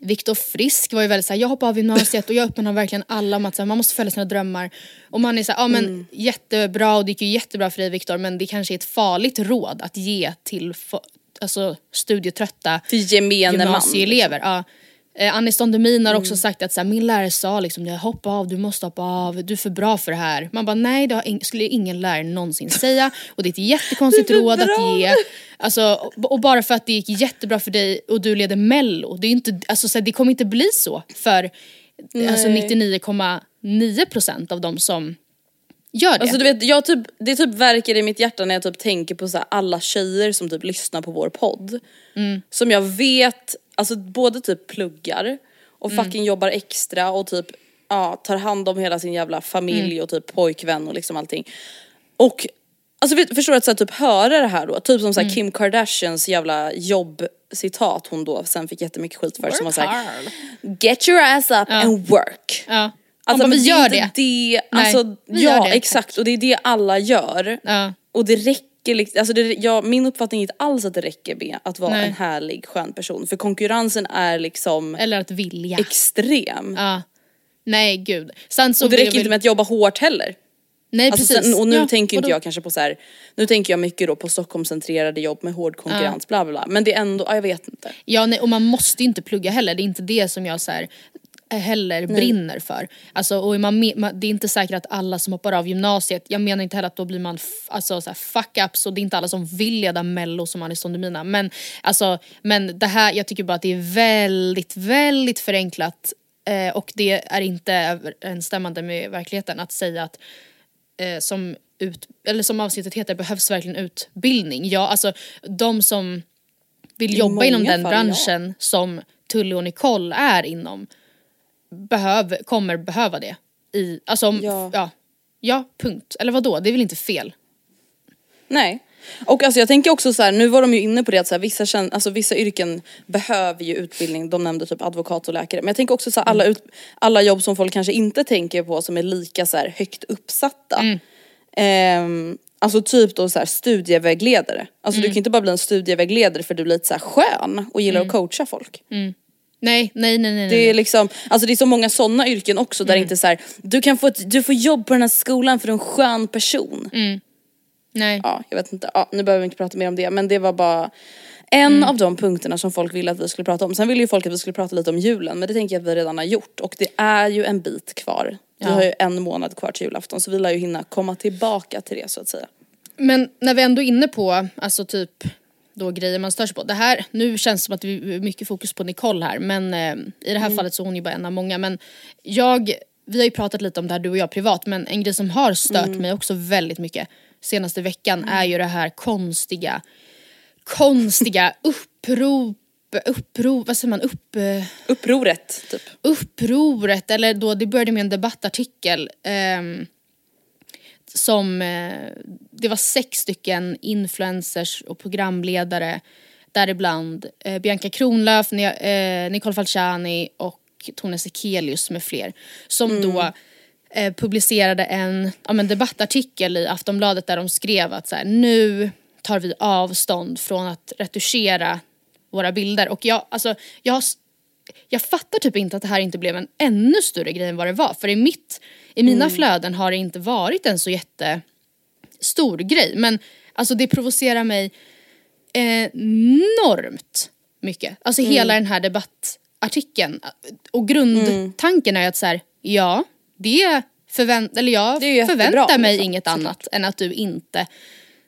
Viktor Frisk var ju väldigt såhär, jag hoppade av gymnasiet och jag uppmanar verkligen alla om att här, man måste följa sina drömmar. Och man är såhär, ja men jättebra och det gick ju jättebra för dig Viktor men det kanske är ett farligt råd att ge till alltså, studietrötta Till gemene man. gymnasieelever. Ja. Eh, Anis Don Demin har Mm. också sagt att så här, min lärare sa liksom, det, hoppa av, du måste hoppa av, du är för bra för det här. Man bara nej det ing- skulle ingen lärare någonsin säga och det är ett jättekonstigt råd att ge. Alltså, och, och bara för att det gick jättebra för dig och du leder mello, det, är inte, alltså, så här, det kommer inte bli så för alltså, 99,9% av de som gör det. Alltså du vet, jag typ, det typ verkar i mitt hjärta när jag typ tänker på så alla tjejer som typ lyssnar på vår podd. Mm. Som jag vet, alltså både typ pluggar och Mm. fucking jobbar extra och typ ja, tar hand om hela sin jävla familj Mm. och typ pojkvän och liksom allting. Och alltså förstår du att så här, typ höra det här då, typ som så Mm. här, Kim Kardashians jävla jobbcitat hon då sen fick jättemycket skit för som var såhär Get your ass up and work. ja. Alltså bara, men vi gör det. det. Nej, Alltså, ja det, exakt och det är det alla gör. Ja. Och det räcker liksom, alltså det, ja, min uppfattning är inte alls att det räcker med att vara Nej. en härlig skön person. För konkurrensen är liksom Eller att vilja. extrem. ja. Nej gud. Sen så Och det räcker inte med att jobba hårt heller. Nej Alltså precis. sen, och nu Ja, tänker ju inte vadå? jag kanske på så här, nu tänker jag mycket då på Stockholmscentrerade jobb med hård konkurrens bla bla bla. Men det är ändå, ja, jag vet inte. Ja nej, och man måste ju inte plugga heller, det är inte det som jag så här, heller brinner för. Alltså, och är man, man, det är inte säkert att alla som hoppar av gymnasiet, jag menar inte heller att då blir man alltså, så här, fuck ups och det är inte alla som vill leda mello som Anis Don Demina. Men, alltså, men det här, jag tycker bara att det är väldigt, väldigt förenklat eh, och det är inte överensstämmande med verkligheten att säga att eh, som, ut, eller som avsnittet heter behövs verkligen utbildning. Ja, alltså de som vill jobba inom den fall, branschen som Tully och Nicole är inom behöv, kommer behöva det. I, alltså om, Ja. ja. ja. punkt. Eller vad då? det är väl inte fel? Nej. Och alltså jag tänker också så här, nu var de ju inne på det att så här, vissa, kän- alltså, vissa yrken behöver ju utbildning, de nämnde typ advokat och läkare. Men jag tänker också så här, alla, ut, alla jobb som folk kanske inte tänker på som är lika så här, högt uppsatta. Ehm, alltså typ då så här, studievägledare. Alltså du kan inte bara bli en studievägledare för du är lite så skön och gillar att coacha folk. Nej, nej, nej, nej. Det är liksom, alltså det är så många sådana yrken också där det inte så här, du kan få ett, du får jobb på den här skolan för du är en skön person. nej. Ja, jag vet inte, ja, nu behöver vi inte prata mer om det men det var bara en av de punkterna som folk ville att vi skulle prata om. Sen ville ju folk att vi skulle prata lite om julen men det tänker jag att vi redan har gjort och det är ju en bit kvar. Vi Ja. har ju en månad kvar till julafton så vi lär ju hinna komma tillbaka till det så att säga. Men när vi ändå är inne på, alltså typ då grejer man stör sig på. Det här, nu känns det som att vi har mycket fokus på Nicole här men eh, i det här fallet så är hon ju bara en av många. Men jag, vi har ju pratat lite om det här du och jag privat men en grej som har stört mig också väldigt mycket senaste veckan är ju det här konstiga, konstiga upprop, upprop, vad säger man, upp... eh, Upproret typ. upproret, eller då det började med en debattartikel ehm, som, eh, det var sex stycken influencers och programledare däribland eh, Bianca Kronlöf, eh, Nicole Falciani och Tone Sekelius med fler som då eh, publicerade en ja, men debattartikel i Aftonbladet där de skrev att så här, nu tar vi avstånd från att retuschera våra bilder. Och jag, alltså, jag har jag fattar typ inte att det här inte blev en ännu större grej än vad det var. För i, mitt, i mina flöden har det inte varit en så jättestor grej. Men alltså det provocerar mig enormt mycket. Alltså hela den här debattartikeln. Och grundtanken är att så här, ja, det förvänt, eller jag förväntar mig liksom, inget såklart. annat än att du inte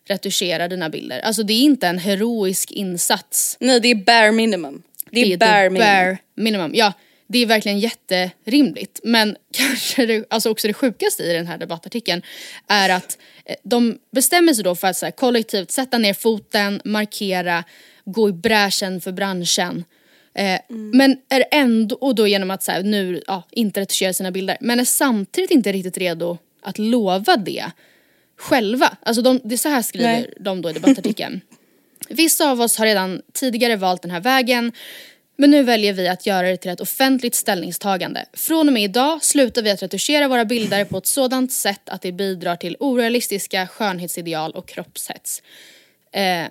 retuscherar dina bilder. Alltså det är inte en heroisk insats Nej det är bare minimum. Det är, bare the minimum. minimum. Ja, det är verkligen jätterimligt. Men kanske det, alltså också det sjukaste i den här debattartikeln är att eh, de bestämmer sig då för att så här, kollektivt sätta ner foten, markera, gå i bräschen för branschen. Eh, Men är ändå, och då genom att så här, nu ja, inte retuschera sina bilder, men är samtidigt inte riktigt redo att lova det själva. Alltså de, det är så här skriver Nej. de då i debattartikeln. Vissa av oss har redan tidigare valt den här vägen men nu väljer vi att göra det till ett offentligt ställningstagande. Från och med idag slutar vi att retuschera våra bilder på ett sådant sätt att det bidrar till orealistiska skönhetsideal och kroppshets. Eh,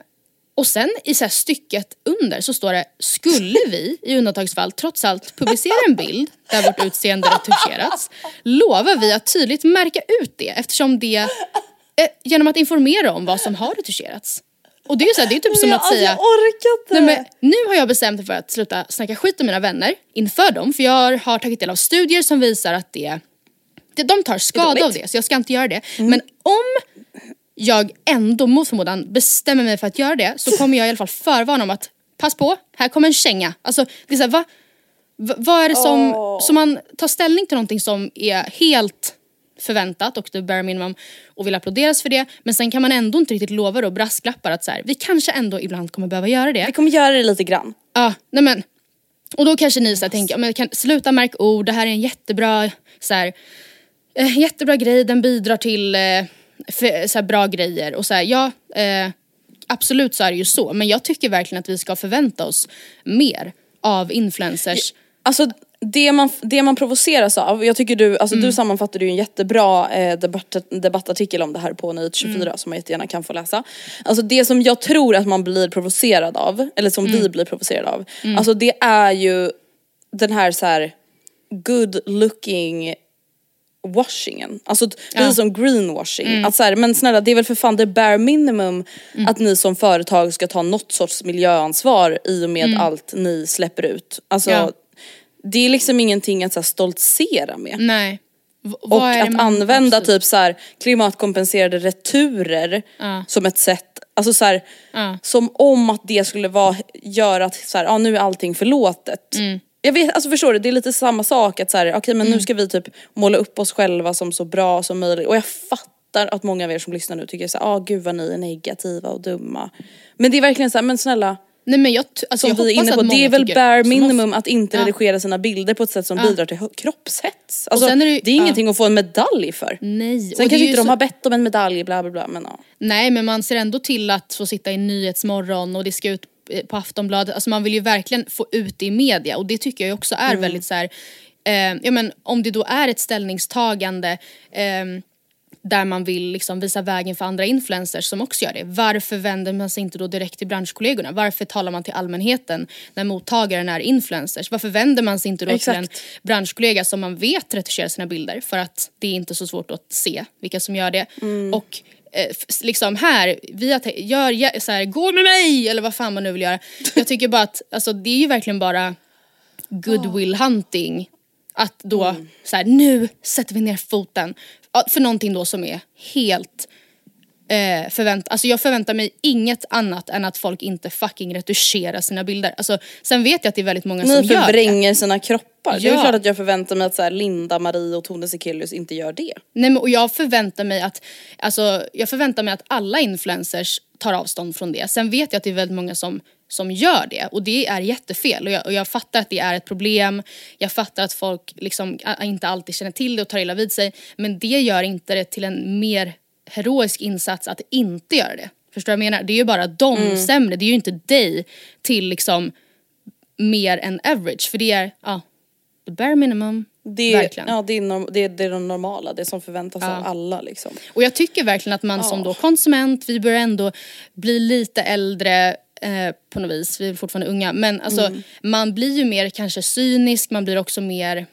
och sen i så här stycket under så står det Skulle vi i undantagsfall trots allt publicera en bild där vårt utseende retuscherats lovar vi att tydligt märka ut det eftersom det eh, genom att informera om vad som har retuscherats. Och det är ju så här, det är typ som jag, att alltså, säga jag orkar Nej, inte. men nu har jag bestämt mig för att sluta snacka skit om mina vänner inför dem för jag har tagit del av studier som visar att det, det de tar skada av det så jag ska inte göra det. Men om jag ändå mot förmodan bestämmer mig för att göra det så kommer jag i alla fall förvarna om att pass på, här kommer en känga. Alltså det är så här, va, va, vad är det som, som man tar ställning till någonting som är helt förväntat och det bare minimum och vill applåderas för det men sen kan man ändå inte riktigt lova då brasklappar att så här, vi kanske ändå ibland kommer behöva göra det. Vi kommer göra det lite grann. Ja, nej men. Och då kanske ni så här tänker, men kan, sluta märk ord, det här är en jättebra, så här, eh, jättebra grej, den bidrar till eh, för, så här, bra grejer. Och så här, ja, eh, absolut så är det ju så. Men jag tycker verkligen att vi ska förvänta oss mer av influencers. Alltså det man, det man provoceras av, jag tycker du, alltså Mm. du sammanfattade ju en jättebra eh, debatt, debattartikel om det här på Nyhet 24 Mm. som man jättegärna kan få läsa. Alltså det som jag tror att man blir provocerad av, eller som Mm. vi blir provocerade av, alltså det är ju den här så här good looking washingen. Alltså precis som greenwashing. Mm. Att så här, men snälla det är väl för fan det bare minimum Mm. att ni som företag ska ta något sorts miljöansvar i och med allt ni släpper ut. Alltså Mm. Ja. Det är liksom ingenting att så här, stoltsera med. Nej. V- Och att använda typ så här, klimatkompenserade returer Ja. som ett sätt, alltså så här, Ja. som om att det skulle vara, göra att så här, ja, nu är allting förlåtet. Mm. Jag vet, alltså förstår du, det är lite samma sak att så här, okej men nu ska vi typ måla upp oss själva som så bra som möjligt och jag fattar att många av er som lyssnar nu tycker såhär, ah gud vad ni är negativa och dumma. Men det är verkligen såhär, men snälla Nej men jag, alltså, som jag vi är inne på, det är väl bare minimum att inte Ja. redigera sina bilder på ett sätt som Ja. bidrar till kroppshets. Alltså, är det det, är ja. ingenting att få en medalj för. Nej. Sen och kanske inte de så- har bett om en medalj bla bla bla men ja. Nej men man ser ändå till att få sitta i Nyhetsmorgon och det ska ut eh, på Aftonbladet. Alltså man vill ju verkligen få ut det i media och det tycker jag också är väldigt så här. Eh, ja men om det då är ett ställningstagande ehm, där man vill liksom visa vägen för andra influencers som också gör det. Varför vänder man sig inte då direkt till branschkollegorna? Varför talar man till allmänheten när mottagaren är influencers? Varför vänder man sig inte då till en Exakt. branschkollega som man vet retuscherar sina bilder för att det är inte så svårt att se vilka som gör det. Och eh, liksom här, vi gör så här, gå med mig eller vad fan man nu vill göra. Jag tycker bara att alltså, det är ju verkligen bara goodwill hunting. Att då så här, nu sätter vi ner foten. Ja, För någonting då som är helt eh, förvänt alltså jag förväntar mig inget annat än att folk inte fucking retuscherar sina bilder. Alltså, sen vet jag att det är väldigt många som Ni gör det. förvränger sina kroppar. Det är Ja. klart att jag förväntar mig att så här, Linda, Marie och Tone Sekelius inte gör det. Nej, men, och jag förväntar mig att alltså, jag förväntar mig att alla influencers tar avstånd från det. Sen vet jag att det är väldigt många som, som gör det och det är jättefel och jag, och jag fattar att det är ett problem. Jag fattar att folk liksom inte alltid känner till det och tar illa vid sig men det gör inte det till en mer heroisk insats att inte göra det. Förstår du vad jag menar? Det är ju bara dem Mm. sämre, det är ju inte dig till liksom mer än average för det är ja, the bare minimum. Det är, Verkligen. ja, det, är norm, det, är, det är det normala, det som förväntas Ja. av alla liksom. Och jag tycker verkligen att man som då konsument, vi börjar ändå bli lite äldre eh, på något vis, vi är fortfarande unga, men alltså Mm. man blir ju mer kanske cynisk, man blir också mer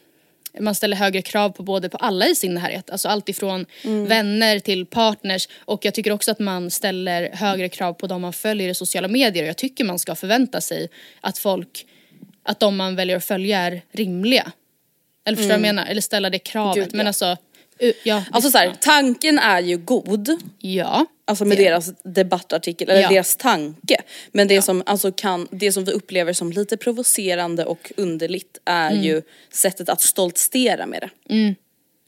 man ställer högre krav på både på alla i sin närhet, alltså allt ifrån Mm. vänner till partners och jag tycker också att man ställer högre krav på de man följer i sociala medier och jag tycker man ska förvänta sig att folk, att de man väljer att följa är rimliga. Eller förstår vad jag menar? Eller ställa det kravet. Mm. Gud, men ja. alltså, uh, ja. Alltså så här, tanken är ju god. Ja. Alltså med Det- deras debattartikel, eller Ja. deras tanke. Men det, som, alltså kan, det som vi upplever som lite provocerande och underligt är Mm. ju sättet att stoltsera med det.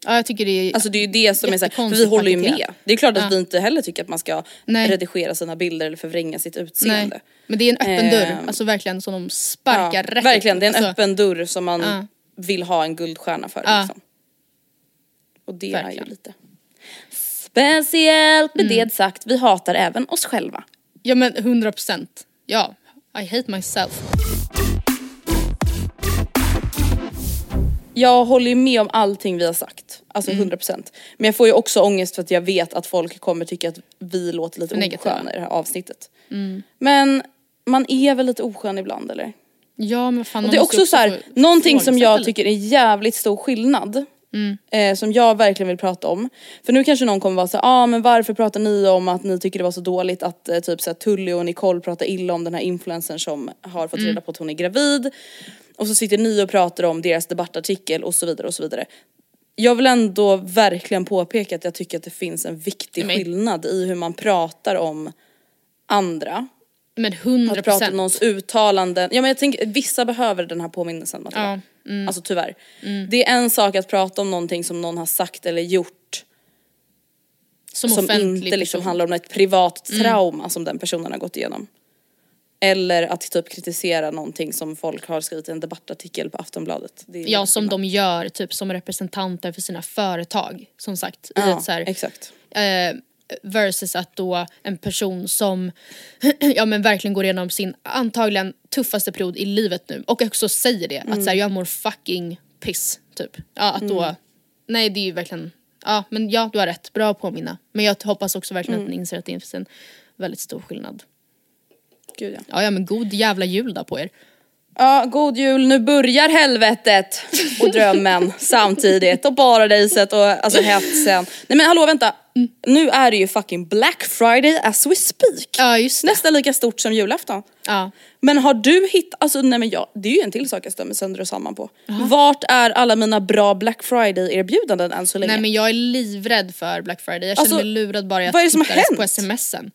Ja jag tycker det är... Alltså det är ju det som är såhär, för vi håller ju med. Det är klart att Ja. vi inte heller tycker att man ska Nej. redigera sina bilder eller förvränga sitt utseende. Nej. Men det är en öppen dörr, Ehm, alltså verkligen som de sparkar rätt Verkligen, det är en alltså, öppen dörr som man Ja. vill ha en guldstjärna för. Ja. Liksom. Och det är Verkligen. ju lite speciellt. Med Mm. det sagt, vi hatar även oss själva. Ja men 100 procent. Ja, I hate myself. Jag håller ju med om allting vi har sagt. Alltså Mm. 100%. Men jag får ju också ångest för att jag vet att folk kommer tycka att vi låter lite negativa. osköna i det här avsnittet. Mm. Men man är väl lite oskön ibland eller? Ja men fan Och det är måste också så här, någonting som jag tycker är jävligt stor skillnad. Eh, som jag verkligen vill prata om. För nu kanske någon kommer vara så ja ah, men varför pratar ni om att ni tycker det var så dåligt att eh, typ så här, Tully och Nicole pratar illa om den här influencern som har fått reda på att hon är gravid. Och så sitter ni och pratar om deras debattartikel och så vidare och så vidare. Jag vill ändå verkligen påpeka att jag tycker att det finns en viktig Men- skillnad i hur man pratar om andra. Men 100 Att prata om procent. någons uttalanden. Ja men jag tänker vissa behöver den här påminnelsen Matilda. Ja, mm. Alltså tyvärr. Det är en sak att prata om någonting som någon har sagt eller gjort Som, som inte liksom person. handlar om ett privat trauma som den personen har gått igenom. Eller att typ kritisera någonting som folk har skrivit i en debattartikel på Aftonbladet. Ja som de gör typ som representanter för sina företag. Som sagt. Ja, ett så här, exakt. eh, versus att då en person som ja men verkligen går igenom sin antagligen tuffaste period i livet nu och också säger det att så här, jag mår fucking piss typ. Ja att då, nej det är ju verkligen, ja men ja du har rätt, bra att påminna. Men jag hoppas också verkligen att ni inser att det finns en väldigt stor skillnad. Gud ja. Ja ja men god jävla jul då på er. Ja, god jul, nu börjar helvetet och drömmen samtidigt och paradiset och alltså hetsen. Nej men hallå vänta, nu är det ju fucking Black Friday as we speak. Ja just det. Nästan lika stort som julafton. Ja. Men har du hittat, alltså nej men jag, det är ju en till sak jag stämmer sönder och samman på. Vart är alla mina bra Black Friday erbjudanden än så länge? Nej men jag är livrädd för Black Friday, jag känner Alltså, mig lurad bara jag vad är det som har tittade på hänt? smsen.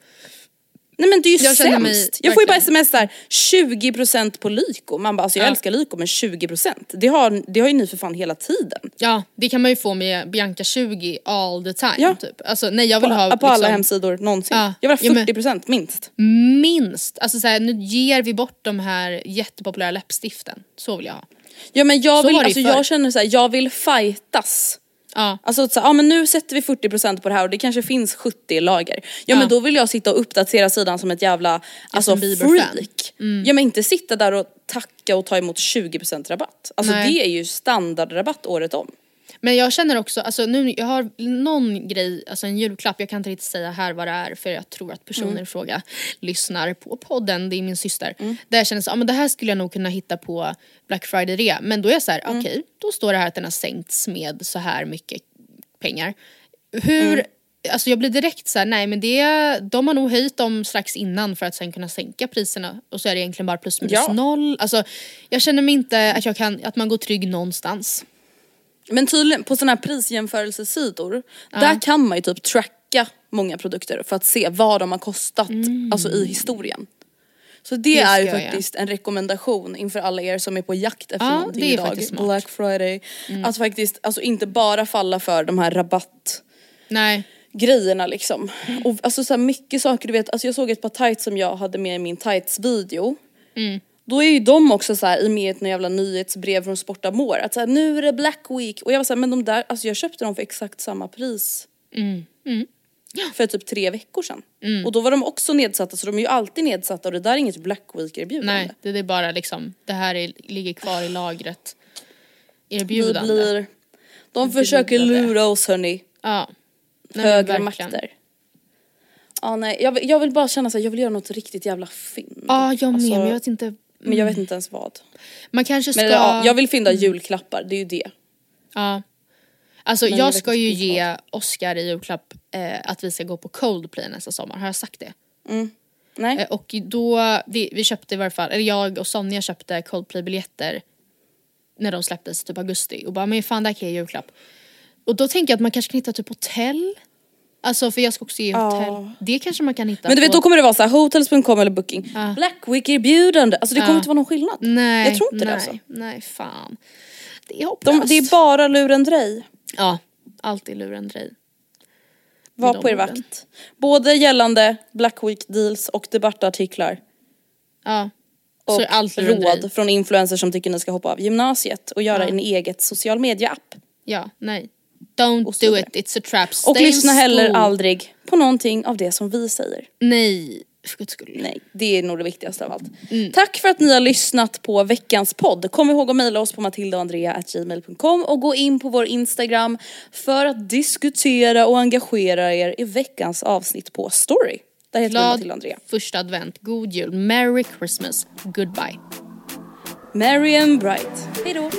Nej men det är ju Jag känner mig sämst. Jag får ju bara sms där 20% på Lyko. Man bara alltså jag Ja. älskar Lyko men 20% det har, det har ju ni för fan hela tiden. Ja det kan man ju få med Bianca 20 all the time Ja. typ. Alltså nej jag vill På, ha på alla liksom, hemsidor någonsin. Ja. Jag vill Ja, ha men- 40% minst. minst, alltså så här, nu ger vi bort de här jättepopulära läppstiften. Så vill jag ha. Ja men jag Så vill, alltså jag känner så här, jag vill fightas. Ja. Alltså så här, ja men nu sätter vi 40% på det här och det kanske finns 70 i lager. Ja, Ja. men då vill jag sitta och uppdatera sidan som ett jävla alltså, freak. Ja men inte sitta där och tacka och ta emot 20% rabatt. Alltså Nej. det är ju standardrabatt året om. Men jag känner också, alltså nu, jag har någon grej, alltså en julklapp, jag kan inte riktigt säga här vad det är för jag tror att personen Mm. i fråga lyssnar på podden, det är min syster. Där jag känner så, ah, men det här skulle jag nog kunna hitta på Black Friday rea. Men då är jag så här, Mm. okej, då står det här att den har sänkts med så här mycket pengar. Hur, Mm. alltså jag blir direkt så här, nej men det, de har nog höjt dem strax innan för att sen kunna sänka priserna och så är det egentligen bara plus minus Ja. noll. Alltså jag känner mig inte att jag kan, att man går trygg någonstans. Men tydligen på sådana här prisjämförelsesidor, där kan man ju typ tracka många produkter för att se vad de har kostat alltså i historien. Så det, Mm. Det är ju jag faktiskt en rekommendation inför alla er som är på jakt efter Ja, någonting idag. Mm. Black Friday. Att faktiskt alltså inte bara falla för de här rabatt Nej. grejerna liksom. Och alltså så mycket saker du vet, alltså jag såg ett par tights som jag hade med i min tights video. Mm. Då är ju de också så här i med ett jävla nyhetsbrev från Sportamore att så här, nu är det Black Week och jag var så här, men de där, alltså jag köpte dem för exakt samma pris. Mm. För typ tre veckor sedan. Och då var de också nedsatta så de är ju alltid nedsatta och det där är inget Black Week erbjudande. Nej, det är bara liksom, det här är, ligger kvar i lagret. Vi Erbjudande. blir, de försöker Drivande. lura oss hörni. Ja. Nej, Högre makter. Ja nej, jag, vill- jag vill bara känna så här, jag vill göra något riktigt jävla fynd. Ja, jag med, Alltså, men jag vet inte. Men jag vet inte ens vad. Man kanske ska... Men ja, jag vill fynda julklappar, det är ju det. Ja. Alltså Men jag ska ju ge Oscar i julklapp eh, att vi ska gå på Coldplay nästa sommar, har jag sagt det? Nej. Eh, och då, vi, vi köpte i varje fall, eller jag och Sonja köpte Coldplay-biljetter när de släpptes typ augusti och bara men fan där kan jag ge julklapp. Och då tänker jag att man kanske kan hitta typ hotell. Alltså för jag ska också ge hotell. Det kanske man kan hitta Men du vet på- då kommer det vara så här, hotels.com eller booking. Black Week erbjudande, alltså det kommer Ja. inte vara någon skillnad. Nej, jag tror inte nej, det alltså. Nej fan. Det är hopplöst. De, det är bara lurendrej. Ja, alltid lurendrej. Var på er orden. vakt. Både gällande Black Week deals och debattartiklar. Ja. Och så allt råd från influencers som tycker ni ska hoppa av gymnasiet och göra Ja. en eget social media-app. Ja, nej. Don't do it, it's a trap. Och Stay in lyssna heller aldrig på någonting av det som vi säger. Nej, för guds skull. Nej, det är nog det viktigaste av allt. Tack för att ni har lyssnat på veckans podd. Kom ihåg att mejla oss på matildaandrea.gmail.com och gå in på vår Instagram för att diskutera och engagera er i veckans avsnitt på Story. Där heter vi Glad Matilda och Andrea. första advent, god jul, merry christmas, goodbye. Merry and bright. Hejdå!